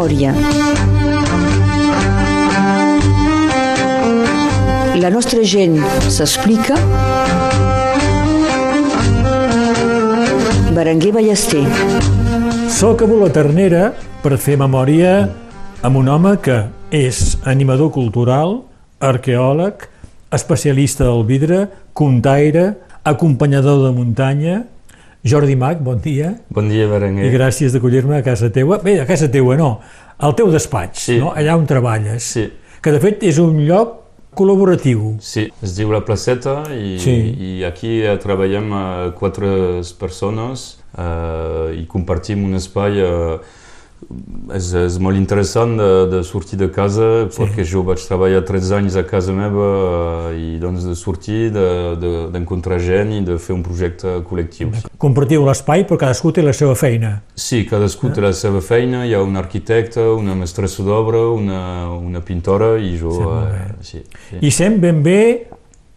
memòria. La nostra gent s'explica. Berenguer Ballester. Soc a la Ternera per fer memòria amb un home que és animador cultural, arqueòleg, especialista del vidre, contaire, acompanyador de muntanya. Jordi Mac, bon dia. Bon dia, Berenguer. I gràcies d'acollir-me a casa teua. Bé, a casa teua no, al teu despatx, Sí. no? allà on treballes. Sí. Que de fet és un lloc col·laboratiu. Sí, es diu La Placeta i, Sí. i aquí eh, treballem eh, quatre persones eh, i compartim un espai eh, és, és molt interessant de, de sortir de casa Sí. perquè jo vaig treballar 13 anys a casa meva eh, i doncs de sortir, de- de- d'encontrar de, gent i de fer un projecte col·lectiu. Compartiu l'espai, però cadascú té la seva feina. Sí, cadascú té la seva feina, hi ha un arquitecte, una mestressa d'obra, una, una pintora i jo... Sí, eh, sí, sí. I sem ben bé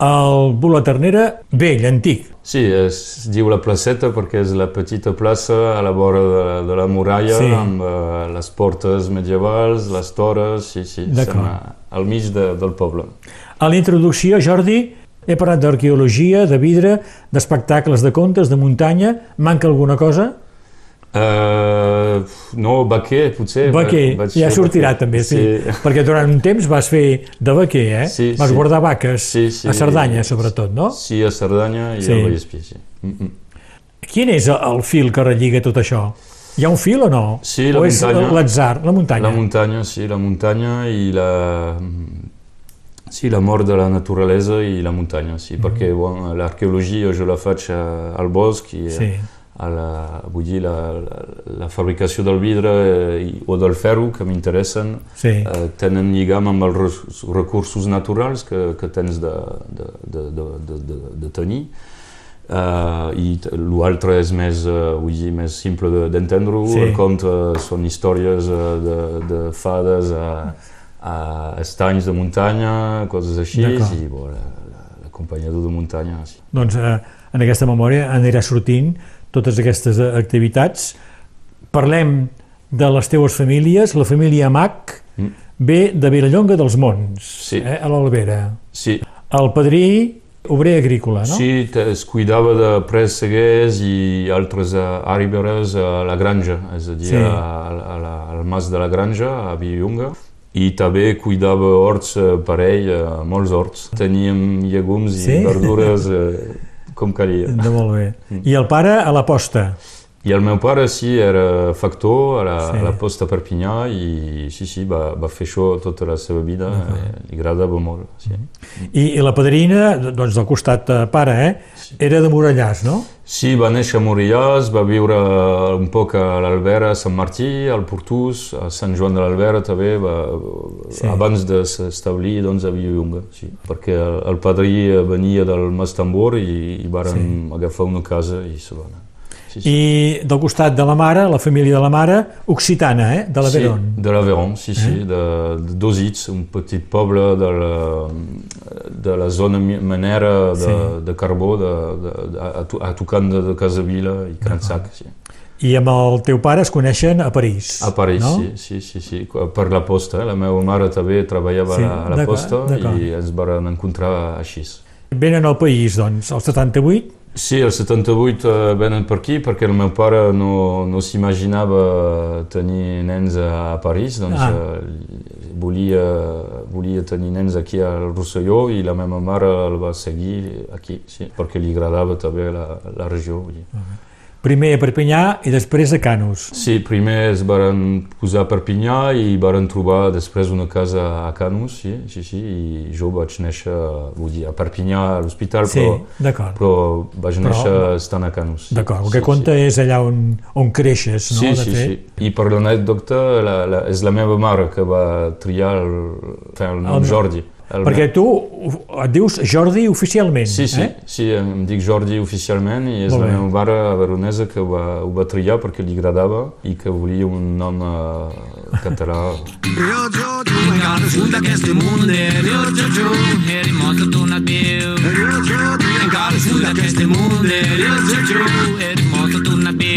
el Bula Ternera vell, antic. Sí, es diu la placeta perquè és la petita plaça a la vora de, de la muralla Sí. amb uh, les portes medievals, les torres, sí, sí, D'acord. estem a- al mig de, del poble. A la introducció, Jordi, he parlat d'arqueologia, de vidre, d'espectacles de contes, de muntanya. Manca alguna cosa? Uh, no, vaquer, potser. Vaquer, vaig ja sortirà vaquer. també, sí. Sí. Perquè durant un temps vas fer de vaquer, eh? Sí, vas sí. guardar vaques Sí, sí. a Cerdanya, sobretot, no? Sí, a Cerdanya i Sí. a Vallespí, sí. Mm -mm. Quin és el fil que relliga tot això? Hi ha un fil o no? Sí, la o és muntanya. l'atzar, la muntanya? La muntanya, sí, la muntanya i la... Sí, l'amor de la naturalesa i la muntanya, sí, perquè bon, l'arqueologia jo la faig a- al bosc i Sí. A la, vull dir, la, la, la fabricació del vidre eh, o del ferro que m'interessen Sí. eh, tenen lligam amb els recursos naturals que, que tens de, de, de, de, de, de, tenir Uh, i l'altre és més, uh, vull dir, més simple de- d'entendre-ho, Sí. el conte són històries uh, de, de fades a, a estanys de muntanya, coses així, i bo, la- l'acompanyador de muntanya, sí. Doncs eh, en aquesta memòria anirà sortint totes aquestes eh, activitats. Parlem de les teues famílies. La família Mac Mm. ve de Vilallonga dels Monts, Sí. eh, a l'Albera. Sí, El padrí, obrer agrícola, no? sí es cuidava de presseguers i altres uh, àrberes a la granja, és a dir, Sí. a, a, la- al mas de la granja, a Vilallonga. I també cuidava horts eh, per ell, eh, molts horts. Teníem llegums Sí? i verdures eh, com calia. De molt bé. Mm. I el pare a la posta. I el meu pare, sí, era factor a la, Sí. a la posta a Perpinyà i sí, sí, va, va fer això tota la seva vida, eh, li agradava molt. Sí. I, I la padrina, doncs del costat eh, pare, eh? Era de Morellàs, no? Sí, va néixer a Morillàs, va viure un poc a l'Albera, a Sant Martí, al Portús, a Sant Joan de l'Albera també, va, Sí. abans de s'establir doncs, a Vilallonga, sí. perquè el, el padrí venia del Mas Tambor i, i varen agafar una casa i se van anar. Sí, sí. I del costat de la mare, la família de la mare, occitana, eh? De l'Averon. Sí, de l'Aveyron, sí, sí, Eh? de, de Dositz, un petit poble de la, de la zona minera de, Sí. de carbó, de, de, de, a, a tocant de, de Casavila i Cransac, sí. I amb el teu pare es coneixen a París. A París, no? sí, sí, sí, sí, per la posta. eh? La meva mare també treballava Sí, a la, a la d'acord, posta i ens vam encontrar així. Venen al país, doncs, el 78, Sí, el 78 eh, venen per aquí perquè el meu pare no, no s'imaginava tenir nens a, a París, doncs Ah. eh, volia, volia tenir nens aquí al Rosselló i la meva mare el va seguir aquí, sí, perquè li agradava també la, la regió. Vull dir. Primer a Perpinyà i després a Canus. Sí, primer es van posar a Perpinyà i varen trobar després una casa a Canus, sí, sí, sí, i jo vaig néixer, vull dir, a Perpinyà, a l'hospital, Sí, però, però vaig Però- néixer estant a Canus. sí. D'acord, el Sí, que compta és allà on, on creixes, no? Sí, de sí, fet. sí. I per l'anècdota, la, la, és la meva mare que va triar el, el nom El- Jordi. El Perquè tu et dius Jordi oficialment, Sí, sí, eh? sí, em dic Jordi oficialment i és la meva mare veronesa que va, ho va triar perquè li agradava i que volia un nom eh, català.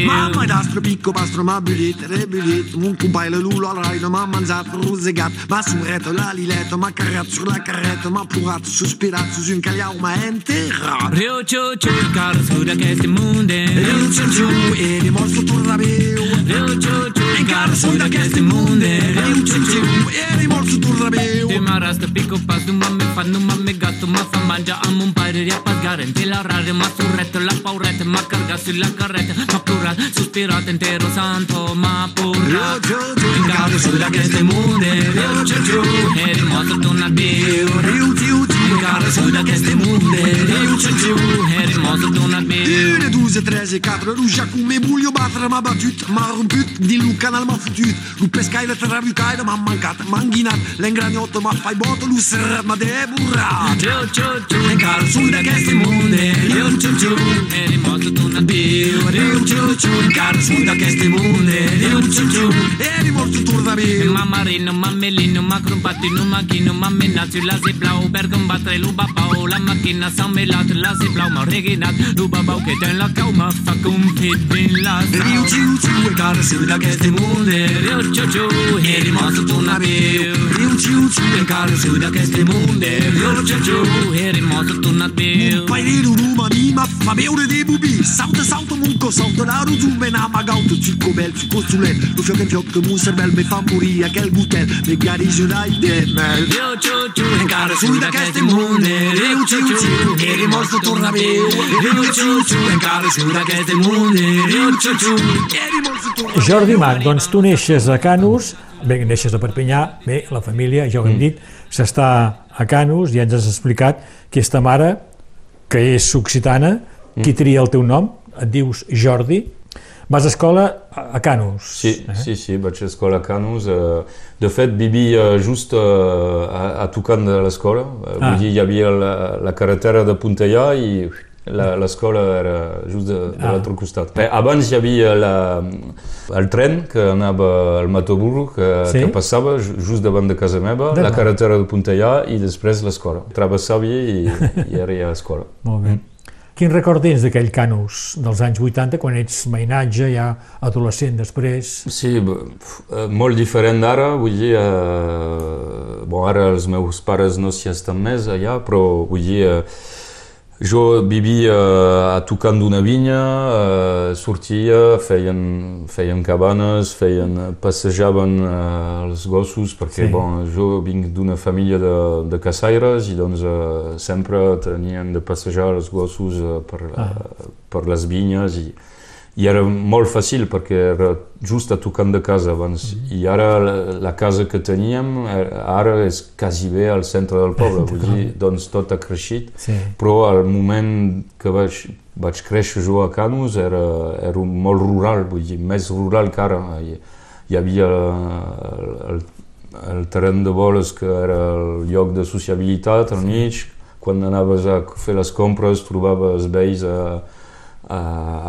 Mamma da menjastre, pico, pastre, m'ha bullit, rebullit. Mon company, le loup, l'alraïne, m'ha menjat, rosegat. Ma sourette, la lilette, ma carrette sur la carrette, m'ha plorat, sospirat, sous un caliau, m'ha enterrat. Rio Chuchu, caras d'aquest munde. Rio Chuchu, e li morso torna viu. Rio Chuchu, Encara sou d'aquest munde. Rio Chuchu, e li morso torna viu. Ti m'arrasta pico pas, non m'ha me fan, non m'ha me gatto, m'ha fa mangia amb un pare di appagare, in la rare, m'ha surretto, la pauretta, m'ha cargat sulla carretta, m'ha plorat, sospirat, intero santo, m'ha Rio portat. Chuchu, Encara sou d'aquest munde. Rio Chuchu, e rimorso torna viu. Rio Chuchu, Encara sou d'aquest munde. Rio Chuchu, e rimorso torna viu. Une, douze, treize et quatre, rouge à coups, mes bouilles battre, m'a battut, m'a romput, dis lu canal m'a fotut, lu pescaire, trabucaire, m'a mancat, m'a enguinat, l'engragnotte m'a fai bot, lu serrat, m'a débourrat. Rio Chuchu, encara sou d'aquest munde. Rio Chuchu, e rimorso torna viu. Rio Chuchu, encara sou d'aquest munde. Rio Chuchu, E di morto torna viu. Ma marino, ma melino, ma crompatino, ma chino, ma menazzi, la si blau per combattere l'ubabau, la macchina s'ha melat, la si blau, ma reginat, l'ubabau che ten la cau, ma fa compit bin la Rio Chuchu, encara sou d'aquest munde, Rio Chuchu, e rimasto torna viu. Rio Chuchu, encara sou d'aquest Munde, Rio Chuchu, e rimasto torna viu. Pai di rumani, ma fa beure dei bubi, salta, salta, munco, salta, la ruzume, na magauto, cico bel, cico sulet, lo fioc e fioc, mon cervel, me fa morire, aquel butel, me garisce dai de mel. Rio Chuchu, encara sui d'aqueste munde, Rio Chuchu, e rimorso torna viu. Rio Chuchu, encara sui d'aqueste munde, Rio Chuchu, E di morto torna Jordi Marc, doncs tu neixes a Canus, bé, neixes a Perpinyà, bé, la família, ja ho hem dit, s'està a Canus, ja ens has explicat que esta mare, que és occitana, qui tria el teu nom? Et dius Jordi, vas a escola a Canus. Sí, sí, sí, vaig a escola a Canus. eh, de fet, vivia just eh, a, a tocant de l'escola. Eh, Ah. Vull dir, hi havia la, la carretera de Puntellà i l'escola era just de, de Ah. l'altre costat. Bé, abans hi havia la, el tren que anava al Matoburro, que, Sí? que passava ju- just davant de casa meva, D'acord. la carretera de Puntellà i després l'escola. Travessava i, i era ja a l'escola. Molt bé. Quin record tens d'aquell Canus dels anys 80, quan ets mainatge, ja adolescent després? Sí, eh, molt diferent d'ara, vull dir, eh, bon, ara els meus pares no s'hi estan més allà, però vull dir, eh, jo vivia a tocant d'una vinya, eh, sortia, feien, feien cabanes, feien, passejaven eh, els gossos, perquè Sí. bon, jo vinc d'una família de, de caçaires i doncs eh, sempre tenien de passejar els gossos eh, per, Ah. per les vinyes i, i era molt fàcil perquè era just a tocant de casa abans. I ara la, la casa que teníem ara és quasi bé al centre del poble, vull dir, doncs tot ha creixit. Sí. però al moment que vaig, vaig créixer jo a Canus era, era molt rural, vull dir, més rural que ara. Hi, hi havia el, el, el terreny de boles que era el lloc de sociabilitat al mig, quan anaves a fer les compres trobaves veïns a, a,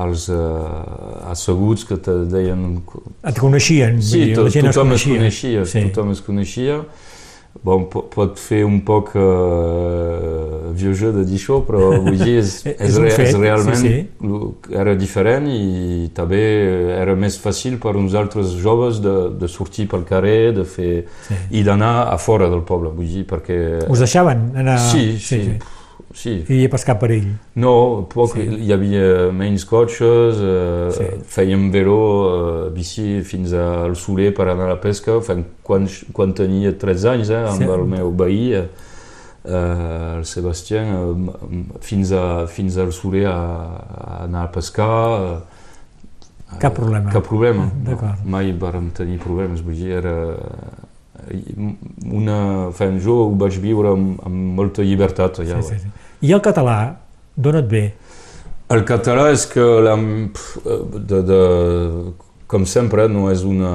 als uh, asseguts que te deien Et coneixien? Sí, to, la gent tothom es coneixia. coneixia, Sí. tothom es coneixia. Bon, po- pot fer un poc vieux jeu de dir això, però vull dir, és, És és, re, fet, és realment sí, lo- era diferent i també era més fàcil per uns altres joves de, de sortir pel carrer de fer, Sí. i d'anar a fora del poble, vull dir, perquè... Us deixaven anar... Sí, sí, sí. sí. I hi havia pescar per ell. No, poc, Sí. hi havia menys cotxes, eh, Sí. fèiem velo, eh, bici fins al Soler per anar a la pesca, quan, quan tenia 13 anys, eh, amb Sí. el meu veí, eh, eh, el Sebastià, eh, fins, a, fins al Soler a, a anar a pescar. eh, Cap problema. Cap problema. Ah. No, mai vàrem tenir problemes, vull dir, era una... Fem, jo ho vaig viure amb, amb molta llibertat allà. Sí, sí, sí. I el català, d'on et ve? El català és que la, de, de, com sempre no és, una,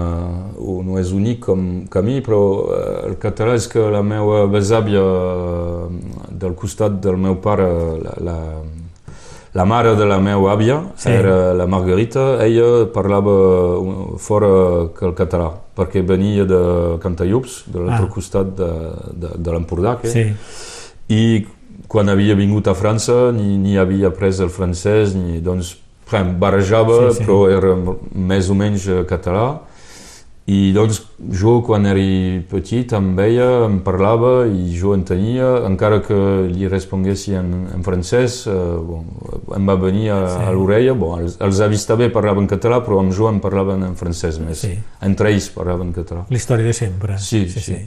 no és únic com mi, però eh, el català és que la meva besàvia eh, del costat del meu pare, la, la, la mare de la meva àvia, Sí. era la Margarita, ella parlava uh, fora que el català, perquè venia de Cantallups, de l'altre Ah. costat de, de, de l'Empordà, que Sí. i quan havia vingut a França ni, ni havia après el francès, ni, doncs Prem, barrejava, Sí, sí. però era més o menys eh, català. I doncs jo, quan era petit, em veia, em parlava i jo entenia, encara que li responguessi en, en francès, eh, bon, em va venir a, Sí. a l'orella. Bon, els, els avis també parlaven català, però amb jo em parlaven en francès més. Sí. Entre ells parlaven català. La història de sempre. Sí, sí.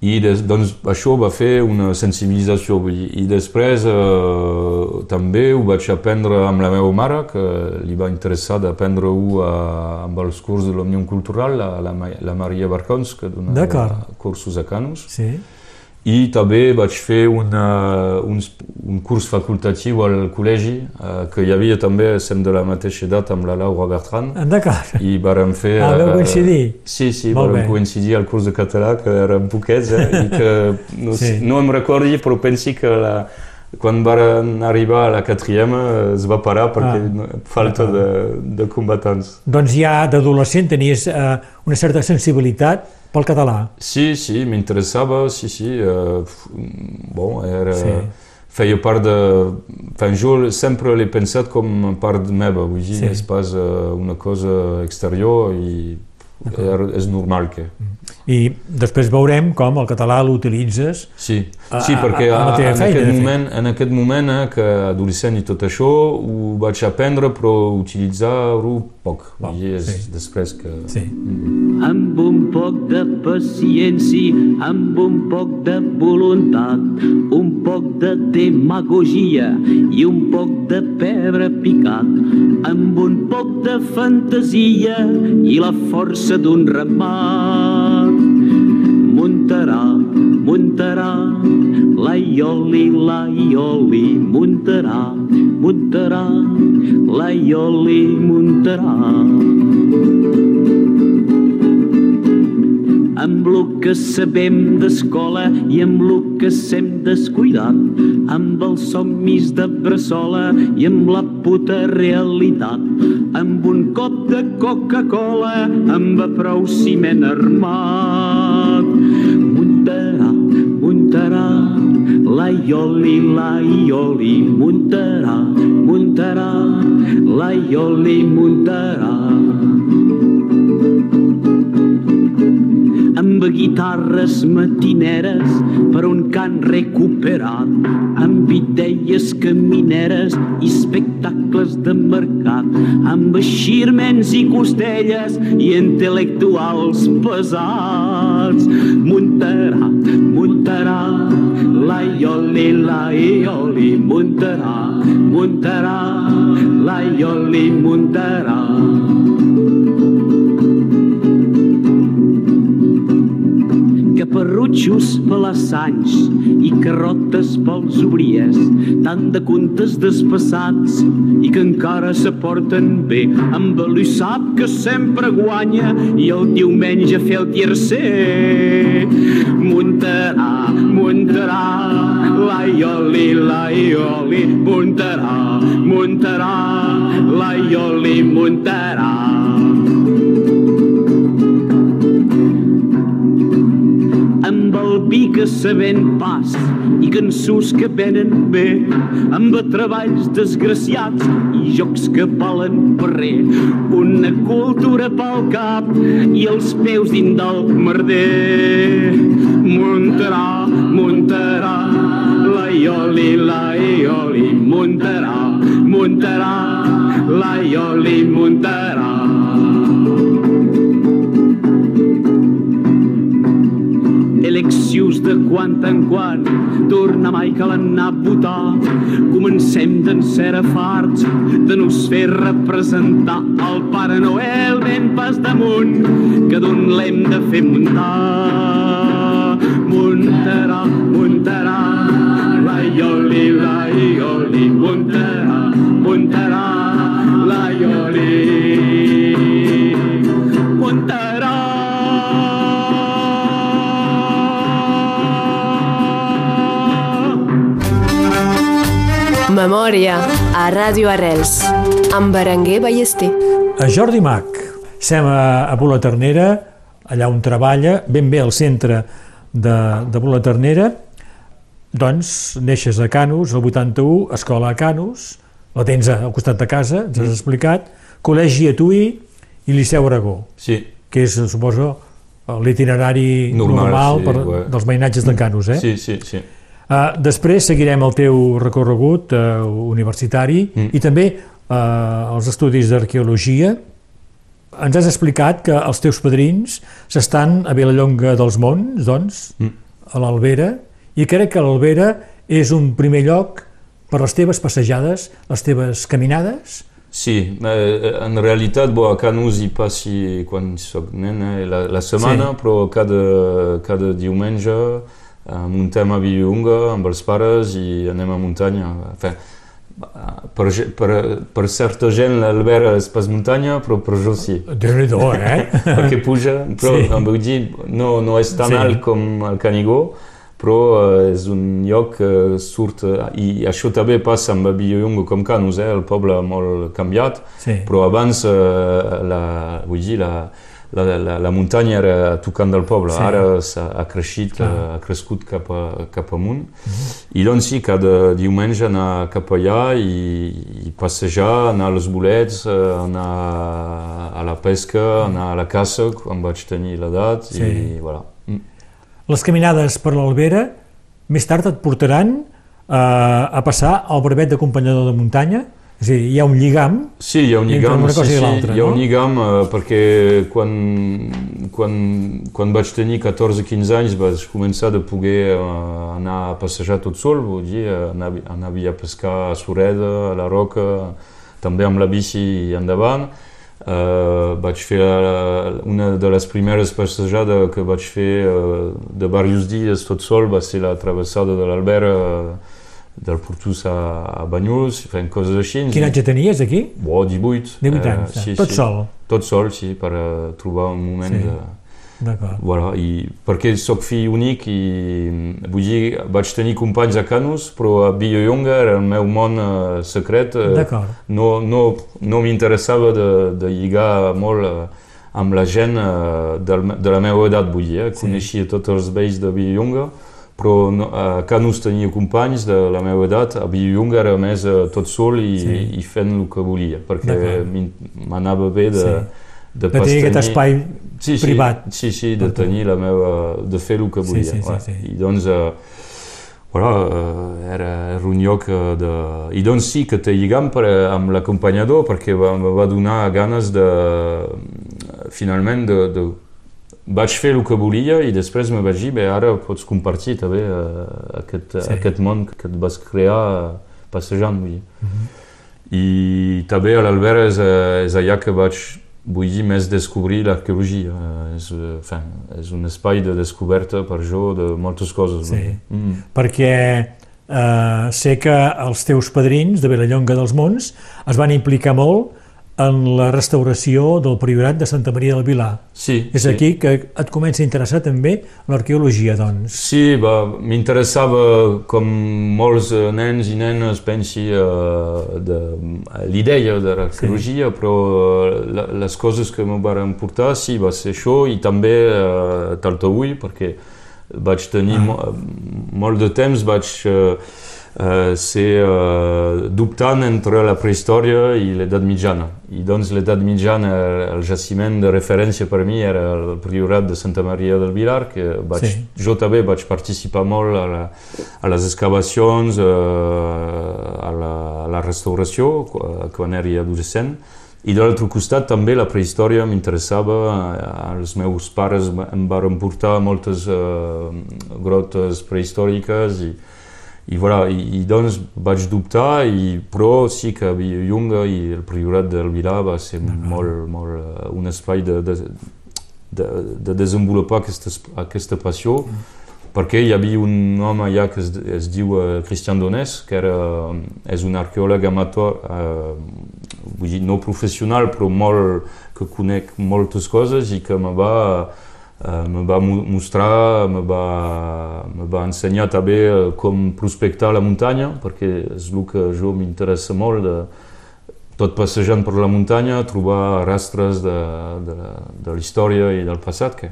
I des, doncs això va fer una sensibilització. I després eh, també ho vaig aprendre amb la meva mare, que li va interessar d'aprendre-ho eh, amb els curs de l'Òmnium Cultural, la, la, la Maria Barcons, que donava cursos a Canus. Sí. I també vaig fer una, un, un curs facultatiu al col·legi, eh, que hi havia també, sent de la mateixa edat, amb la Laura Bertran. D'acord. I vàrem fer... Ah, vau eh, coincidir? Sí, sí, Molt vàrem bé. coincidir al curs de català, que érem poquets, eh, i que no, sí. no em recordi, però pensi que la, quan van arribar a la quatrième eh, es va parar perquè Ah, falta de, de combatants. Doncs ja d'adolescent tenies eh, una certa sensibilitat pel català. Sí, sí, m'interessava, sí, sí. Eh, bon, era, Sí. feia part de... Enfin, jo sempre l'he pensat com part meva, vull dir, Sí. és pas eh, una cosa exterior i és normal que... I després veurem com el català l'utilitzes. Sí, A- sí a- perquè a la a, teva en, feina, de aquest moment, en aquest moment, eh, que adolescent i tot això, ho vaig aprendre, però utilitzar-ho poc. Poc, I és sí. després que... Sí. amb un poc de paciència, amb un poc de voluntat, un poc de demagogia i un poc de pebre picat, amb un poc de fantasia i la força d'un ramat. Muntarà, muntarà, la ioli, la ioli, muntarà, muntarà, la ioli, muntarà. Amb lo que sabem d'escola i amb lo que s'hem descuidat, amb els somnis de bressola i amb la puta realitat, amb un cop de Coca-Cola, amb a prou ciment armat. Muntarà, muntarà, la ioli, la ioli, muntarà, muntarà, la ioli, muntarà. Amb guitarres matineres per un cant recuperat, amb idees camineres i espectacles de mercat, amb eixirments i costelles i intel·lectuals pesats. Muntarà, muntarà, la ioli, la ioli, muntarà, muntarà, la ioli, muntarà. Caparrutxos pelassanys i carrotes pels obriers, tant de contes despassats i que encara se porten bé, amb el sap que sempre guanya i el diumenge fer el tercer. Muntarà, muntarà, la ioli, la ioli, muntarà, muntarà, la ioli, muntarà. Que sabent pas i cançons que venen bé, amb treballs desgraciats i jocs que valen per res, una cultura pel cap i els peus dins del merder. Muntarà, muntarà, la ioli, la ioli, muntarà, muntarà, la ioli, muntarà. De quan en quan, torna mai cal anar a votar. Comencem d'en ser farts, de nos fer representar el Pare Noel ben pas damunt, que d'on l'hem de fer muntar. Muntarà, muntarà, la ioli, la ioli, muntarà, muntarà, Memòria a Ràdio Arrels amb Berenguer Ballester. A Jordi Mac, sem a, a Bula Ternera, allà on treballa, ben bé al centre de, de Bula Ternera, doncs neixes a Canus, el 81, escola a Canus, la tens al costat de casa, ens has explicat, Col·legi Atuí i Liceu Aragó, Sí, que és, suposo, l'itinerari normal, Normal, sí, per, dels veïnatges de Canus, eh? sí, sí, sí. Uh, després seguirem el teu recorregut uh, universitari Mm. i també uh, els estudis d'arqueologia. Ens has explicat que els teus padrins s'estan a Vilallonga dels Monts, doncs, Mm. a l'Albera, i crec que l'Albera és un primer lloc per les teves passejades, les teves caminades. Sí, eh, en realitat bo, a Canus hi passi quan soc nen eh, la, la setmana, Sí. però cada, cada diumenge muntem a Villlunga amb els pares i anem a muntanya. Enfin, per, per, per certa gent l'Albera és pas muntanya, però per jo sí. Déu-n'hi-do, eh? perquè puja, però Sí. vull dir, no, no és tan Sí. alt com el Canigó, però eh, és un lloc que surt, eh, i això també passa amb Villalonga com Canus, eh? el poble molt canviat, Sí. però abans eh, la, vull dir, la, la, la, la muntanya era tocant del poble, Sí. ara ha crescut, Clar. ha crescut cap, a, cap amunt, i doncs sí, cada diumenge anar cap allà i, i passejar, anar als bolets, eh, anar a la pesca, anar a la caça, quan vaig tenir l'edat, Sí. i voilà. Mm. Les caminades per l'Albera més tard et portaran eh, a passar al brevet d'acompanyador de muntanya, és a dir, hi ha un lligam Sí, hi ha un Entre lligam, una sí, cosa i sí, l'altra, hi ha no? un lligam eh, perquè quan, quan, quan vaig tenir 14-15 anys vaig començar de poder eh, anar a passejar tot sol, vull dir, eh, anar, anar a pescar a Sureda, a la Roca, també amb la bici endavant. Uh, vaig fer la, una de les primeres passejades que vaig fer uh, de diversos dies tot sol va ser la travessada de l'Albera uh, del Portús a, a Banyuls, fent coses així. Quin any tenies aquí? Bo, 18. 18 Eh, anys, sí, tot sí. sol. Tot sol, sí, per eh, trobar un moment Sí. de... D'acord. Voilà, i perquè sóc fill únic i mm, vull dir, vaig tenir companys a Canus, però a Villalonga era el meu món eh, secret. eh, D'acord. no, no, no m'interessava de, de lligar molt eh, amb la gent eh, del, de la meva edat, vull dir. Eh? Sí. Coneixia tots els vells de Villalonga, però no, a Canus tenia companys de la meva edat, a Villalonga era més eh, tot sol i, Sí. i fent el que volia, perquè m'anava bé de, Sí. de, De pas tenir aquest espai sí, sí, privat. Sí, sí, de tu. tenir la meva... de fer el que Sí, volia. sí, sí, ouais. sí. I doncs, eh, voilà, eh, era, era un lloc eh, de... I doncs sí que té lligam per, amb l'acompanyador perquè va, em va donar ganes de... finalment de, de vaig fer el que volia i després me vaig dir, bé, ara pots compartir també eh, aquest, Sí. aquest món que et vas crear eh, passejant, vull dir. I també a l'Albera és, eh, és allà que vaig, vull dir, més descobrir l'arqueologia. És, enfin, és un espai de descoberta per jo de moltes coses. Sí. Mm. perquè eh, sé que els teus padrins de Vilallonga dels Monts es van implicar molt en la restauració del priorat de Santa Maria del Vilar. Sí, És sí. aquí que et comença a interessar també l'arqueologia, doncs. Sí, va, m'interessava, com molts eh, nens i nenes, pensi, eh, de, l'idea de l'arqueologia, sí. però eh, la, les coses que em van portar, sí, va ser això, i també eh, Taltaüll, perquè vaig tenir Ah. mo, molt de temps, vaig eh, eh, ser eh, dubtant entre la prehistòria i l'edat mitjana. I doncs l'edat mitjana, el jaciment de referència per mi era el priorat de Santa Maria del Vilar, que vaig, Sí. jo també vaig participar molt a, la, a les excavacions, eh, a, la, a la restauració, qu- quan era adolescent, i de l'altre costat també la prehistòria m'interessava, eh, els meus pares em van portar a moltes eh, grotes prehistòriques i, i, voilà, i, i doncs vaig dubtar, i, però sí que Villalonga i el priorat del Vilar va ser molt, molt eh, un espai de, de, de, de desenvolupar aquesta, aquesta passió, perquè hi havia un home allà que es, es diu eh, Christian Donès, que era, és un arqueòleg amateur, eh, vull dir, no professional, però molt, que conec moltes coses i que me va, eh, me va mo- mostrar, me va, me va ensenyar també eh, com prospectar la muntanya, perquè és el que jo m'interessa molt, de, tot passejant per la muntanya, trobar rastres de, de, la- de la història i del passat. Que,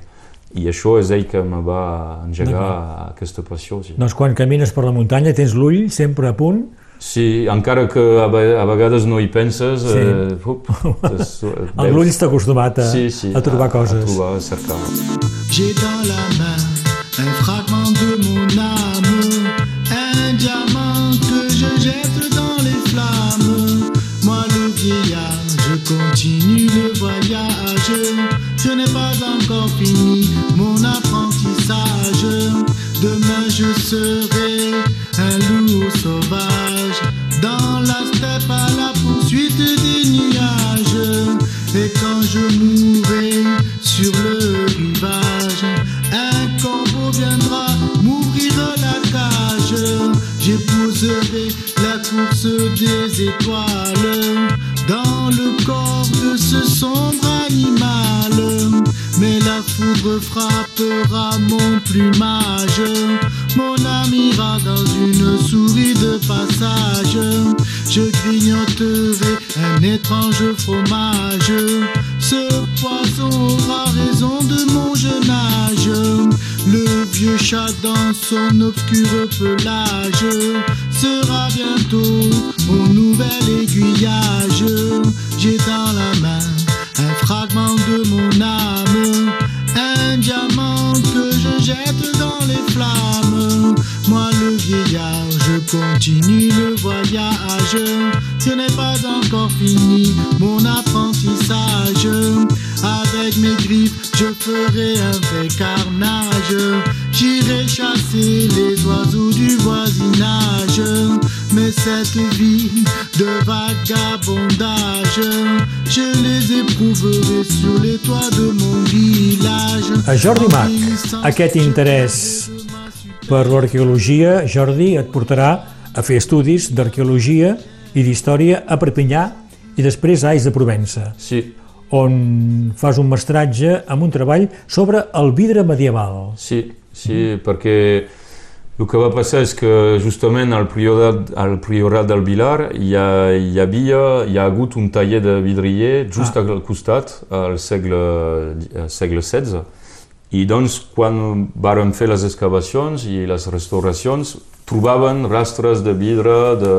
I això és ell que me va engegar aquesta passió. Sí. Doncs quan camines per la muntanya tens l'ull sempre a punt Sí, encara que a, ve- a vegades no hi penses, Sí. eh, up, es- El l'ull està acostumat a, sí, sí, a trobar coses. A trobar, a cercar. J'ai dans la main frappera mon plumage. Mon âme ira dans une souris de passage. Je grignoterai continue le voyage. Ce n'est pas encore fini mon apprentissage. Avec mes griffes, je ferai un vrai carnage. J'irai chasser les oiseaux du voisinage. Mais cette vie de vagabondage, je les éprouverai sur les toits de mon village. A Jordi Mac, aquest interès per l'arqueologia, Jordi, et portarà a fer estudis d'arqueologia i d'història a Perpinyà i després a Ais de Provença, Sí, on fas un mestratge amb un treball sobre el vidre medieval. sí, sí, perquè el que va passar és que justament al priorat, al priorat del Vilar hi, ha, hi havia, hi ha hagut un taller de vidrier just Ah. al costat al segle, al segle XVI i doncs quan varen fer les excavacions i les restauracions trobaven rastres de vidre, de,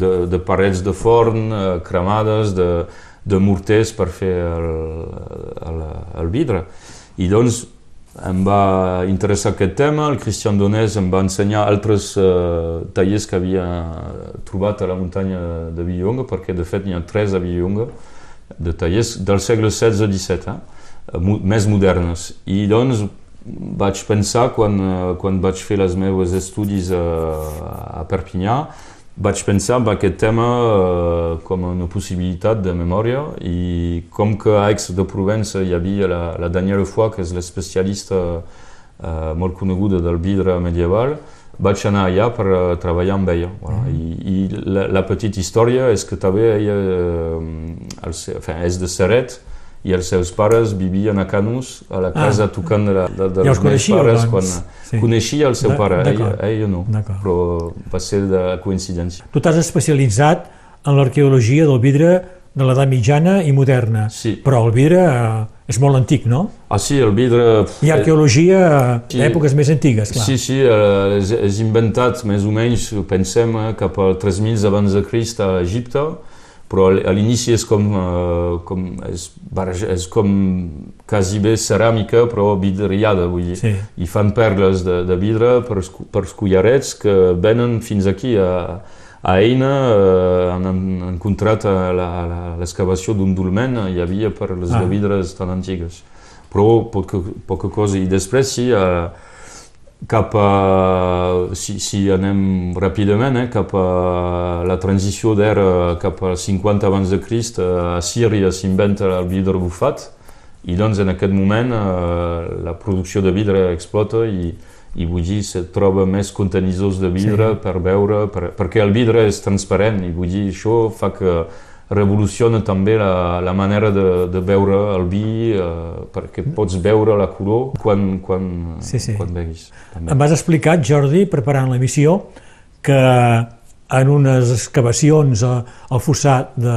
de, de parets de forn eh, cremades, de, de morters per fer el, el, el vidre. I doncs em va interessar aquest tema, el Cristian Donés em va ensenyar altres eh, tallers que havia trobat a la muntanya de Villlonga, perquè de fet n'hi ha tres a Villlonga, de tallers del segle XVI-XVII, eh, més modernes. I doncs vaig pensar, quan, eh, quan vaig fer els meus estudis a, a Perpinyà, vaig pensar en aquest tema eh, com una possibilitat de memòria i com que a Aix de Provença hi havia la, la Daniela Foix, que és l'especialista eh, molt coneguda del vidre medieval, vaig anar allà per eh, treballar amb ella. Voilà. I, i la, la petita història és que també ella eh, el, enfin, és de Seret i els seus pares vivien a Canus, a la casa ah. tocant de, la, de, de Ja els coneixíeu, pares, doncs? quan Sí. coneixia el seu D'ac- pare, d'acord. ella no, però va ser de coincidència. Tu t'has especialitzat en l'arqueologia del vidre de l'edat mitjana i moderna, Sí. però el vidre eh, és molt antic, no? Ah sí, el vidre... Hi ha arqueologia Sí. d'èpoques més antigues, clar. Sí, sí, eh, és, és inventat més o menys, pensem, eh, cap al 3000 abans de Crist a Egipte, però a l'inici és com, eh, com, és, barreja- és com quasi bé ceràmica, però vidriada, vull dir. Sí. I fan perles de, de vidre per, per collarets que venen fins aquí a, a Eina, eh, han, han encontrat l'excavació d'un dolmen, hi havia per les Ah. de vidres tan antigues. Però poca, poca cosa. I després sí, eh, cap a, si, si anem ràpidament, eh, cap a la transició d'era cap a 50 abans de Crist, eh, a Síria s'inventa el vidre bufat i doncs en aquest moment eh, la producció de vidre explota i, i vull dir, se troba més contenidors de vidre Sí. per veure, per, perquè el vidre és transparent i vull dir, això fa que revoluciona també la, la manera de, de veure el vi eh, perquè pots veure la color quan, quan, Sí, sí. quan beguis. També. Em vas explicar, Jordi, preparant l'emissió, que en unes excavacions al fossat de,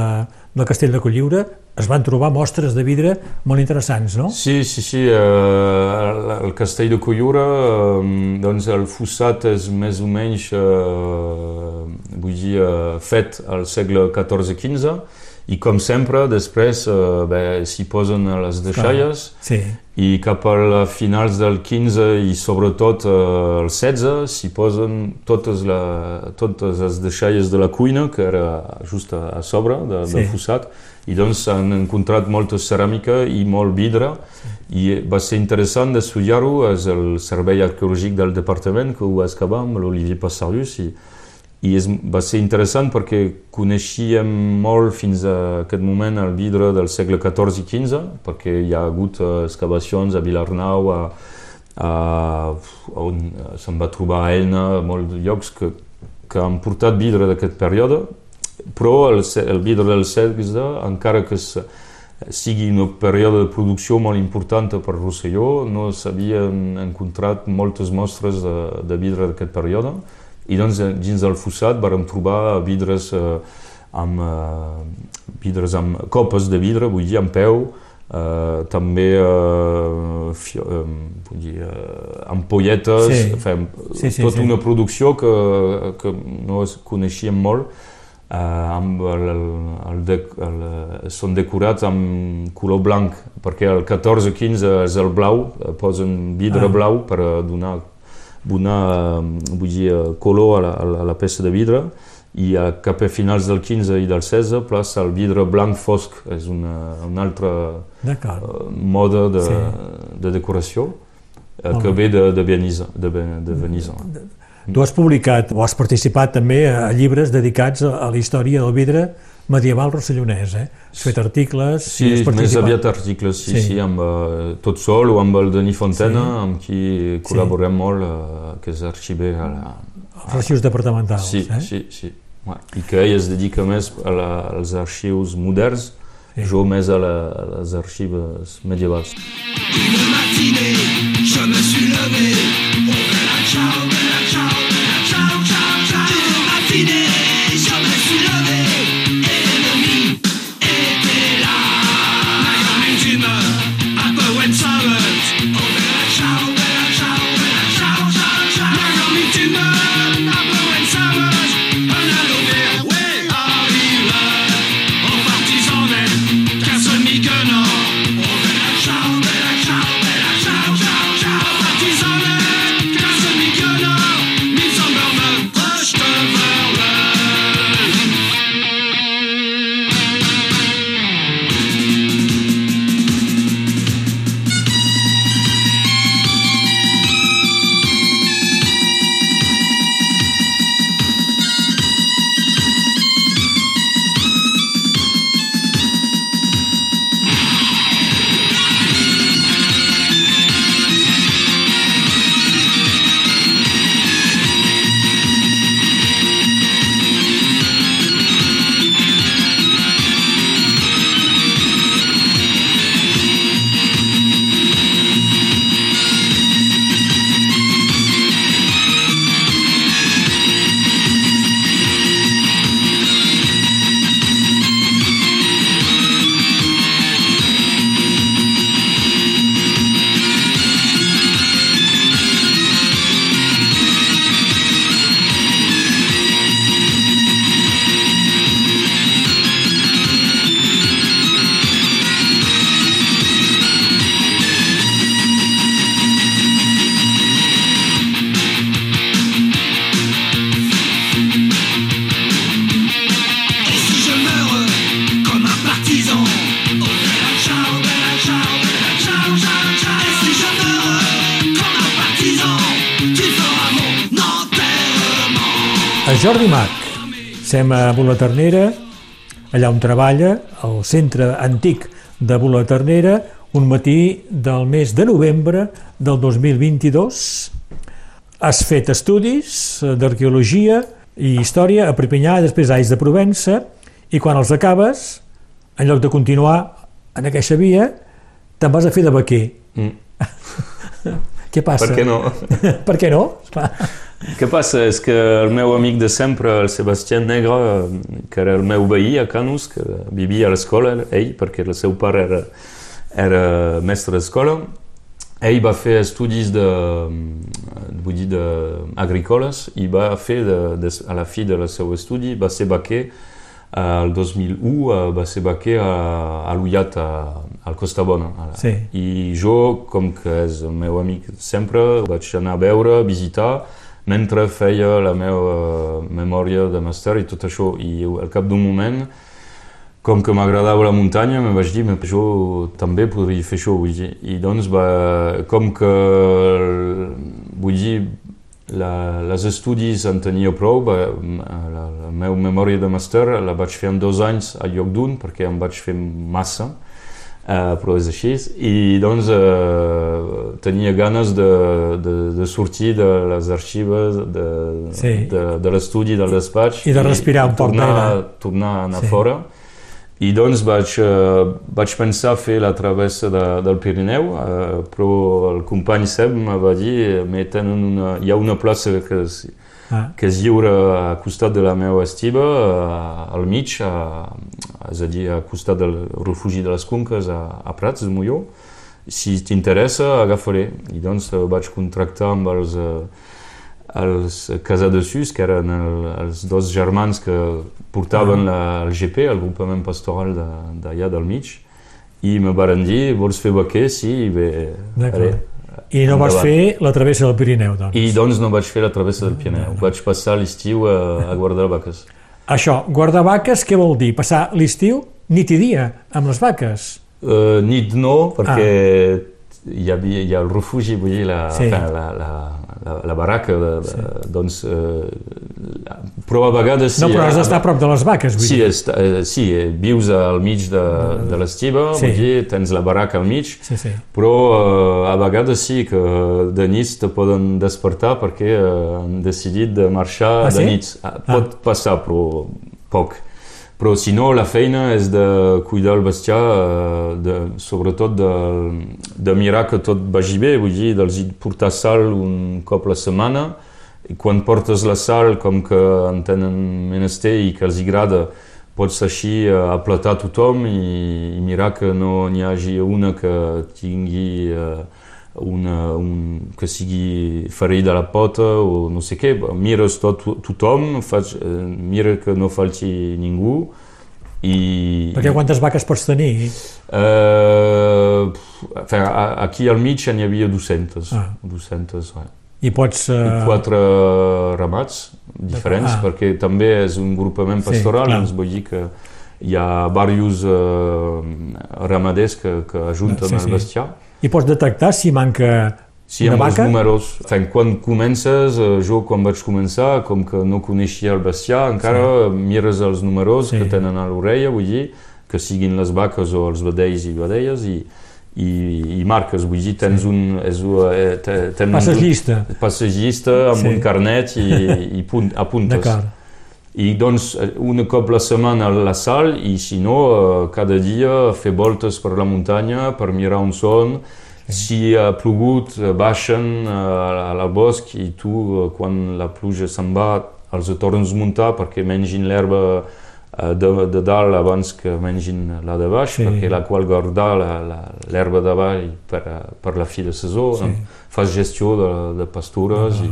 del castell de Colliure es van trobar mostres de vidre molt interessants, no? Sí, sí, sí. Eh, el, el castell de Coiura, eh, doncs el fossat és més o menys, eh, vull dir, eh, fet al segle XIV-XV, i com sempre, després eh, bé, s'hi posen les deixalles, Sí. i cap a finals del 15 i sobretot eh, el 16 s'hi posen totes, la, totes les deixalles de la cuina, que era just a, a sobre de, Sí. del fossat, i doncs han encontrat molta ceràmica i molt vidre, i va ser interessant d'estudiar-ho, és el Servei Arqueològic del Departament que ho va excavar amb l'Olivier Passarius, i, i és, va ser interessant perquè coneixíem molt fins a aquest moment el vidre del segle XIV i XV, perquè hi ha hagut eh, excavacions a Vilarnau, a, a, on se'n va trobar a Elna, a molts llocs que, que han portat vidre d'aquest període, però el, el vidre del segle, encara que s- sigui un període de producció molt important per Rosselló, no s'havien encontrat moltes mostres de, de vidre d'aquest període, i doncs eh, dins del fossat vam trobar vidres eh, amb, eh, vidres amb copes de vidre, vull dir, amb peu, eh, també eh, fio, eh, vull dir, eh, ampolletes, Sí. fem, Sí, sí, tota sí. una producció que, que no es coneixíem molt, eh, amb el, el, de, el, són decorats amb color blanc, perquè el 14-15 és el blau, eh, posen vidre Ah. blau per a donar, donar eh, vull dir, eh, color a la, a la- peça de vidre, i a, cap a finals del 15 i del 16 plaça el vidre blanc fosc, és una, una altra eh, moda de, Sí. de decoració eh, que ve de, de Benissa. De, Ben- de Benissa. Tu has publicat o has participat també a llibres dedicats a, la història del vidre medieval rossellonès, eh? Has fet articles Sí, has més participat. aviat articles, sí, Sí. sí, sí amb uh, tot sol o amb el Denis Fontena, Sí. amb qui col·laborem molt, uh, que és arxiver a la... Els arxius departamentals, Sí, eh? sí, sí. Ouais. I que ell es dedica més a la, als arxius moderns, Sí. jo més a, la, a les arxives medievals. Une matinée, je me suis levé. Ciao, bella ciao, Jordi Mac, sem a Bolaternera, allà on treballa, al centre antic de Bolaternera, un matí del mes de novembre del 2022. Has fet estudis eh, d'arqueologia i història a Perpinyà, després a Ais de Provença, i quan els acabes, en lloc de continuar en aquesta via, te'n vas a fer de vaquer. Mm. Què passa? Per què no? per què no? Esclar. Què passa? És que el meu amic de sempre, el Sebastián Negre, que era el meu veí a Canus, que vivia a l'escola, ell, perquè el seu pare era, era mestre d'escola, ell va fer estudis de, vull dir, de agrícoles i va fer, de, de, a la fi del seu estudi, va ser vaquer el 2001 eh, va ser vaquer a, a l'Ullat, al Costa Bona. Sí. I jo, com que és el meu amic sempre, vaig anar a veure, a visitar, mentre feia la meva memòria de màster i tot això. I al cap d'un moment, com que m'agradava la muntanya, me vaig dir jo també podria fer això. Vull dir. I doncs, va, com que, vull dir, la, les estudis en tenia prou, va, la, la meva memòria de màster la vaig fer en dos anys a lloc d'un, perquè em vaig fer massa, eh, però és així. I doncs eh, tenia ganes de, de, de sortir de les arxives, de, Sí. de, de l'estudi, del despatx. I de respirar un poc tornar, d'aire. tornar a anar Sí. fora. I doncs vaig, eh, vaig pensar fer la travessa de, del Pirineu, eh, però el company Seb em va dir "Me tenen una, hi ha una plaça que és, Ah. que és lliure a costat de la meva estiba, eh, al mig, a, és a dir, a costat del refugi de les Conques, a, a Prats de Molló. Si t'interessa, agafaré. I doncs eh, vaig contractar amb els, eh, els Casadessus, que eren el, els dos germans que portaven la, el GP, el grupament pastoral de- d'allà del mig, i me varen dir, vols fer vaquer? Sí, i bé, faré. I no vas Endavant. fer la travessa del Pirineu, doncs. I doncs no vaig fer la travessa del Pirineu, vaig passar l'estiu a, a guardar vaques. Això, guardar vaques, què vol dir? Passar l'estiu nit i dia amb les vaques? Uh, nit no, perquè hi, havia, hi ha el refugi, vull dir, la, Sí. enfin, la, la, la, la barraca, de, de, doncs, uh, però a vegades sí. no, però has a- d'estar a prop de les vaques, vull Sí, dir. est, eh, sí, eh, vius al mig de, de l'estiva, Sí. vull dir, tens la barraca al mig, Sí, sí. però eh, a vegades sí que de nit te poden despertar perquè eh, han decidit de marxar Ah, de sí? nit. Ah, Pot passar, però poc. Però si no, la feina és de cuidar el bestiar, eh, de, sobretot de, de mirar que tot vagi bé, vull dir, dels portar sal un cop la setmana, i quan portes la sal, com que en tenen menester i que els agrada, pots així eh, aplatar tothom i, i mirar que no n'hi hagi una que tingui eh, una, un, que sigui ferida a la pota o no sé què. Mires tot, tothom, faig, eh, mira que no falti ningú i... Perquè quantes vaques pots tenir? Eh, aquí al mig n'hi havia 200. Ah. 200 ouais. I pots... I eh, quatre ramats diferents, Ah. perquè també és un grupament Sí, pastoral, clar. doncs vull dir que hi ha diversos eh, ramaders que, que ajunten Sí, el sí. I pots detectar si manca Sí, una amb els números. Enfin, quan comences, eh, jo quan vaig començar, com que no coneixia el bestiar, encara mires els números Sí. que tenen a l'orella, vull dir, que siguin les vaques o els vedells i vedelles, i, i, i marques, vull dir, tens un... És, eh, te- tens Passes un-. Passagista amb Sí. un carnet i, i punt, apuntes. D'acord. I doncs eh, un cop la setmana a la sal i si no, eh, cada dia fer voltes per la muntanya per mirar on són. Si ha plogut, eh, baixen al bosc i tu, quan la pluja se'n va, els tornes a muntar perquè mengin l'herba de, de dalt abans que mengin la de baix, Sí. perquè la qual guardar la- la- l'herba de baix per, per la fi de saison. Sí. Fas gestió de, de pastures i...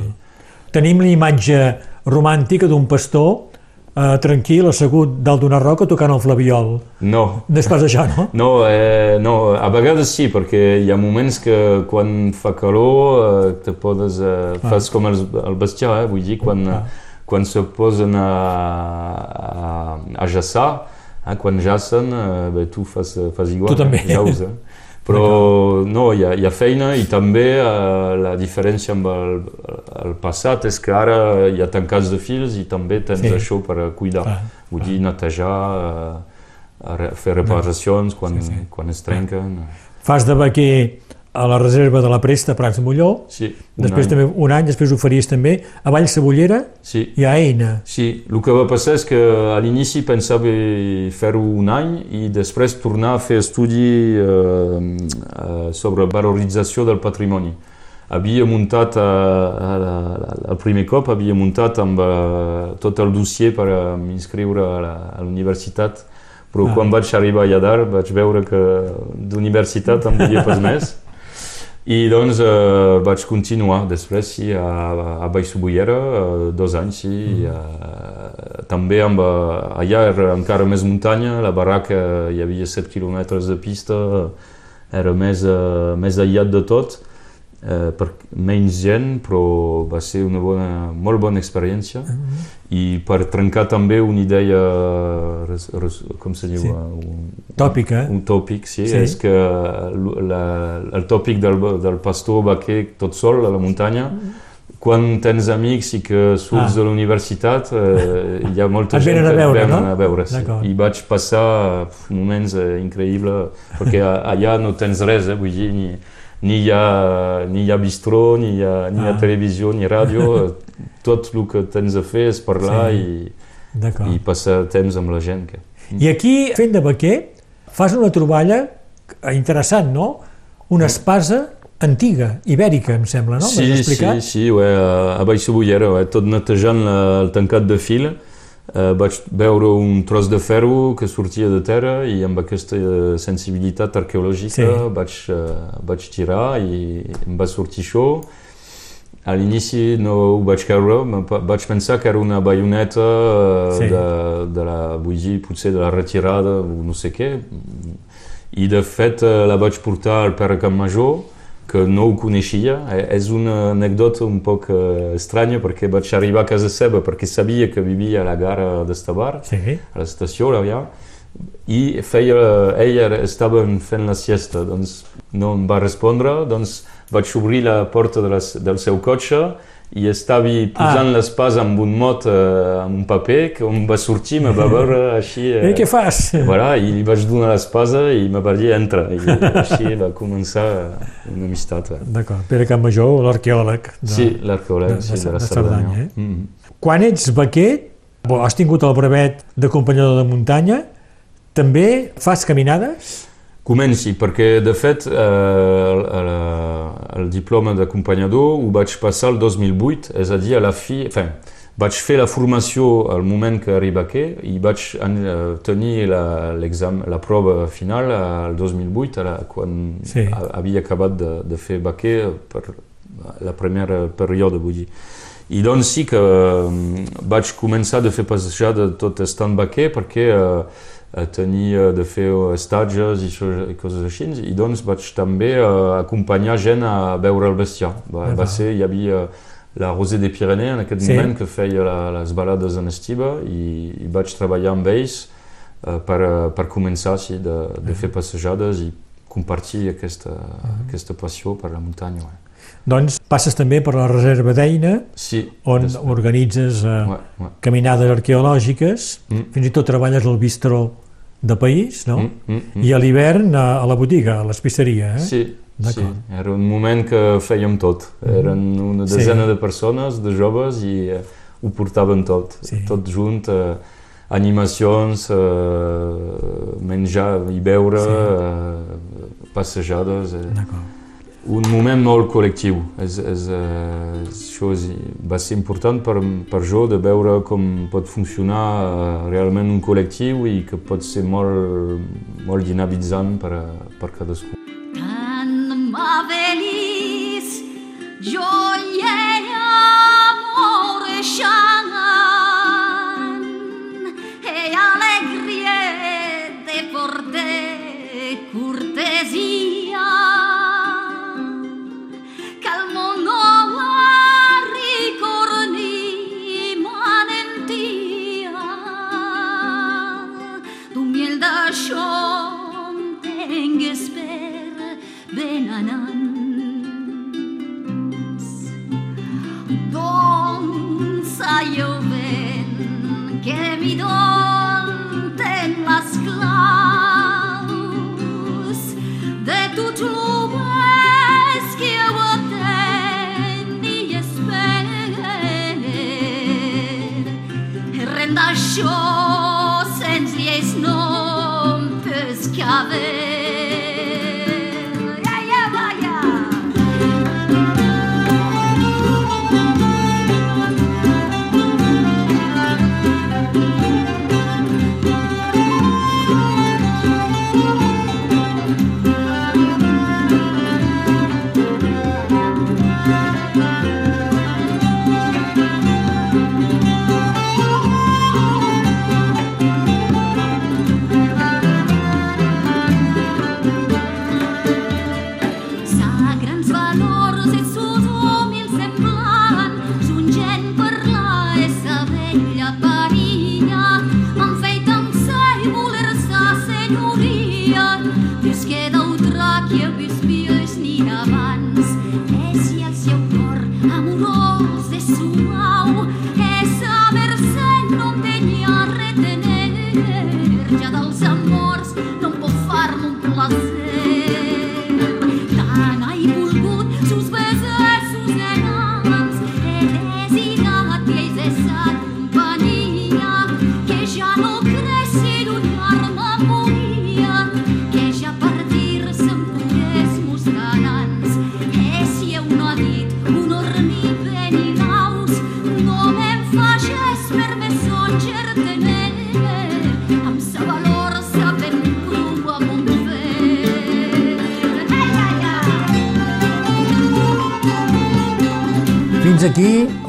Tenim l'imatge romàntica d'un pastor eh, tranquil, assegut dalt d'una roca tocant el flabiol. No, No és pas això, no? No, eh, no, a vegades sí, perquè hi ha moments que quan fa calor eh, te podes, eh, fas com el, el bestiar, eh, vull dir, quan, Ah. quan se posen a, a, a jaçar, eh, quan jacen, eh, bé, tu fas, fas igual, Tu també. eh, jaus, eh. Però no, hi ha, hi ha feina i també eh, la diferència amb el, el passat és que ara hi ha tancats de fils i també tens Sí. això per cuidar. Clar, Vull dir, netejar, eh, fer reparacions quan, Sí, sí. quan es trenquen. Fas de vaquer a la reserva de la Presta Prats de Molló, Sí, un després any. també un any, després ho faries també a Vall Cebollera Sí, i a Eina. sí, el que va passar és que a l'inici pensava fer-ho un any i després tornar a fer estudi eh, eh, sobre valorització del patrimoni. havia muntat, a, a, a, a, el primer cop havia muntat amb uh, tot el dossier per uh, m'inscriure a a l'universitat, però Ah. quan vaig arribar allà dalt vaig veure que d'universitat em volia pas més. I doncs eh, vaig continuar després sí, a, a Baixobullera, eh, dos anys, sí, i, eh, també amb, eh, allà era encara més muntanya, la barraca hi havia 7 quilòmetres de pista, era més, eh, més aïllat de tot, eh, per menys gent, però va ser una bona, molt bona experiència i per trencar també una idea, res, res, com se diu, Sí. un, Tòpica. un tòpic, sí, Sí. és que la, el tòpic del, del pastor vaquer tot sol a la muntanya, quan tens amics i que surts Ah. de la universitat, eh, hi ha molta Et gent que veure, venen no? a veure. Sí. I vaig passar moments eh, increïbles, perquè allà no tens res, eh, vull dir, ni, ni hi ha, ni hi ha bistró, ni hi ha, ni hi ha Ah. televisió, ni ràdio, tot el que tens a fer és parlar Sí. I, i passar temps amb la gent. Que... I aquí, fent de vaquer, fas una troballa interessant, no? Una espasa antiga, ibèrica, em sembla, no? Sí, sí, explicat? sí, ouais, a a Baixobullera, ouais, tot netejant la, el tancat de fil, eh, vaig veure un tros de ferro que sortia de terra i amb aquesta eh, sensibilitat arqueològica Sí. vaig, eh, vaig tirar i em va sortir això. A l'inici no ho vaig creure, vaig pensar que era una baioneta eh, Sí. de, de la, vull dir, potser de la retirada o no sé què. I de fet eh, la vaig portar al pare Campmajor, que no ho coneixia. Eh, És una anècdota un poc eh, estranya perquè vaig arribar a casa seva perquè sabia que vivia a la gara d'Estabar, Sí. a l'estació, allà, i feia, ell era- estava fent la siesta, doncs no em va respondre, doncs vaig obrir la porta de la, del seu cotxe i estava posant Ah. l'espasa amb un mot, eh, amb un paper, que em va sortir, me va veure així... Eh, què fas? Voilà, i li vaig donar l'espasa i me va dir entra. I així va començar una amistat. eh. D'acord, Pere Campmajor, l'arqueòleg. de- Sí, l'arqueòleg, de- sí, de- de la Cerdanya. Cerdanya, eh? Mm. Quan ets vaquer, bo, has tingut el brevet d'acompanyador de muntanya, també fas caminades? Comenci, perquè de fet eh, el, el, diploma d'acompanyador ho vaig passar el 2008, és a dir, a la fi... Enfin, vaig fer la formació al moment que arriba aquí i vaig eh, tenir la, l'exam, la prova final al 2008, a la, quan Sí. ha- havia acabat de, de fer vaquer per la primera període, vull dir. I doncs sí que eh, vaig començar a fer passejada tot estant vaquer perquè eh, eh, tenia de fer estatges i, això- i coses així, i doncs vaig també eh, acompanyar gent a veure el bestiar. Va, va ser, hi havia la Rosée des Pyrénées en aquest Sí. moment que feia la, les balades en estiva i, i vaig treballar amb ells eh, per, eh, per començar sí, de, de fer passejades i compartir aquesta, aquesta passió per la muntanya. Ouais. Doncs passes també per la reserva d'Eina, Sí, on després. organitzes eh, Ouais, ouais. caminades arqueològiques, Mm. fins i tot treballes al bistró de país, no? Mm, mm, mm. I a l'hivern a, a la botiga, a l'espisteria, eh? Sí, sí, era un moment que fèiem tot. Eren una Sí. desena de persones, de joves, i eh, ho portaven tot, Sí. tot junt. Eh, animacions, eh, menjar i beure, Sí. eh, passejades. Eh. D'acord. Un moment molt col·lectiu. És, és, eh, això és, va ser important per, per jo de veure com pot funcionar eh, realment un col·lectiu i que pot ser molt, molt dinamitzant per, a, per cadascú. Anima feliz, gioia e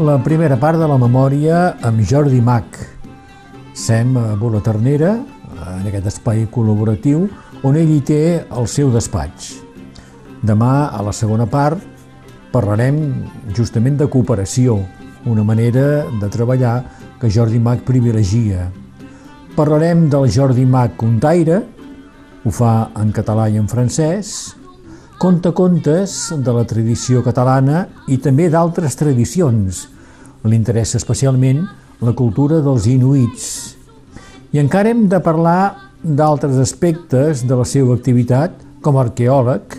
la primera part de la memòria amb Jordi Mac. Sem a Ternera, en aquest espai col·laboratiu, on ell hi té el seu despatx. Demà, a la segona part, parlarem justament de cooperació, una manera de treballar que Jordi Mac privilegia. Parlarem del Jordi Mac contaire, ho fa en català i en francès, conta contes de la tradició catalana i també d'altres tradicions. Li interessa especialment la cultura dels inuits. I encara hem de parlar d'altres aspectes de la seva activitat com a arqueòleg,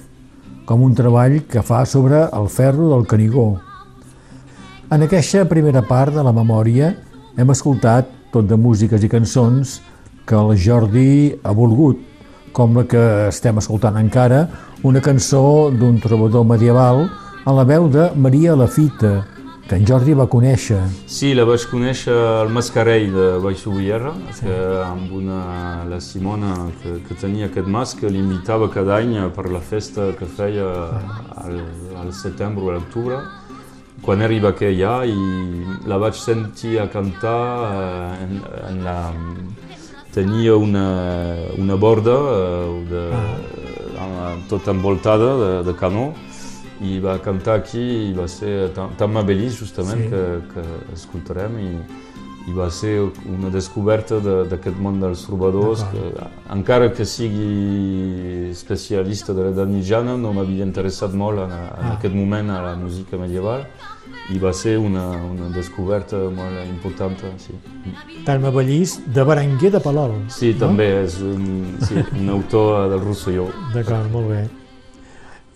com un treball que fa sobre el ferro del Canigó. En aquesta primera part de la memòria hem escoltat tot de músiques i cançons que el Jordi ha volgut, com la que estem escoltant encara, una cançó d'un trobador medieval a la veu de Maria Lafita, que en Jordi va conèixer. Sí, la vaig conèixer al Mascarell de Baix Ubierra, sí. que amb una, la Simona que, que tenia aquest mas que l'invitava cada any per la festa que feia al, al setembre o a l'octubre. Quan arriba aquella i la vaig sentir a cantar eh, en, en la... Tenia una, una borda eh, de, ah. tot envoltada de, de canó i va cantar aquí i va ser tan, tan justament sí. que, que escoltarem i, i va ser una descoberta d'aquest de, món dels trobadors que encara que sigui especialista de l'edat mitjana no m'havia interessat molt en, en ah. aquest moment a la música medieval i va ser una, una descoberta molt important. Sí. Tan meravellís de Berenguer de Palol. Sí, no? també és un, sí, un autor del Rosselló. D'acord, molt bé.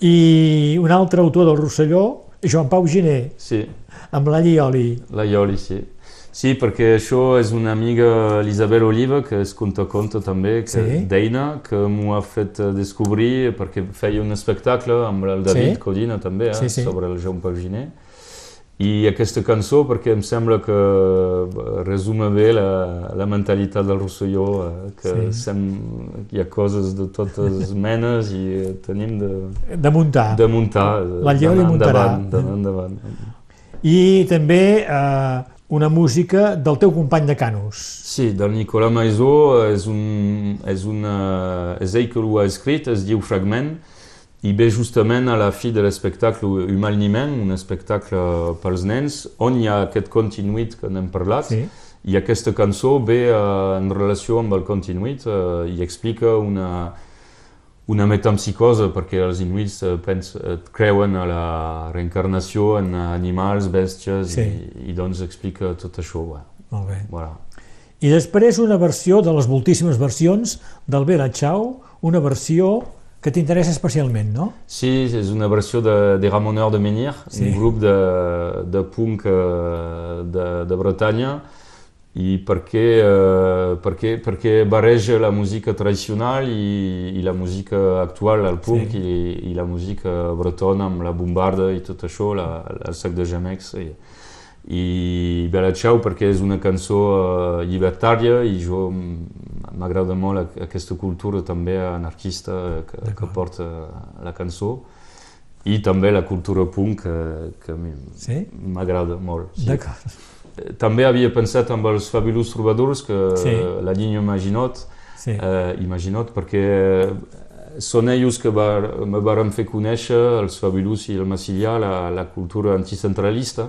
I un altre autor del Rosselló, Joan Pau Giné, sí. amb la Llioli. La Llioli, sí. Sí, perquè això és una amiga, Elisabel Oliva, que és conta-conta també, que sí. d'Eina, que m'ho ha fet descobrir perquè feia un espectacle amb el David sí. Codina també, eh, sí, sí. sobre el Joan Pau Giné. I aquesta cançó perquè em sembla que resuma bé la, la mentalitat del Rosselló, eh, que sí. sem, hi ha coses de totes menes i tenim de... De muntar. De muntar. La lleu li muntarà. Endavant, endavant. I també eh, una música del teu company de Canus. Sí, del Nicolas Maisó, és, un, és, una, és ell que ho ha escrit, es diu Fragment, i justament a la fi de l'espectacle Humaniment, un espectacle pels nens, on hi ha aquest continuït que n'hem parlat, sí. i aquesta cançó ve uh, en relació amb el continuït uh, i explica una, una metempsicosa, perquè els inuits uh, pens, uh, creuen a la reencarnació en animals, bèsties, sí. i, i doncs explica tot això. Bueno. Molt bé. Voilà. I després una versió de les moltíssimes versions del Bella Ciao, una versió que t'interessa especialment, no? Sí, és una versió de, de Ramoneur de Menhir, sí. un grup de, de punk eh, de, de Bretanya, i perquè, eh, perquè, perquè barreja la música tradicional i, i la música actual, el punk, sí. i, i la música bretona amb la bombarda i tot això, la, el sac de gemecs. I, i Bella Ciao perquè és una cançó uh, llibertària i jo m'agrada molt aquesta cultura també anarquista que, que porta la cançó i també la cultura punk que, que m'agrada sí? molt. Sí. D'acord. També havia pensat amb els Fabulous Trobadors que sí. la Niño Imaginot, sí. eh, Imaginot perquè són ells que var, me varen fer conèixer, els Fabulous i el Massilià, la, la cultura anticentralista,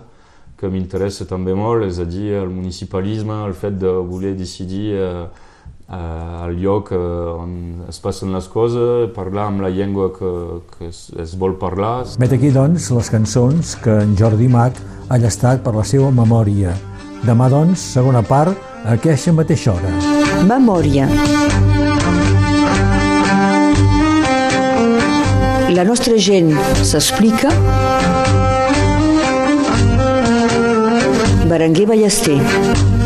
que m'interessa també molt, és a dir, el municipalisme, el fet de voler decidir eh, eh, el lloc on es passen les coses, parlar amb la llengua que, que es, es vol parlar. Vet aquí, doncs, les cançons que en Jordi Mac ha llastat per la seva memòria. Demà, doncs, segona part, a aquesta mateixa hora. Memòria. La nostra gent s'explica. Berenguer Ballester.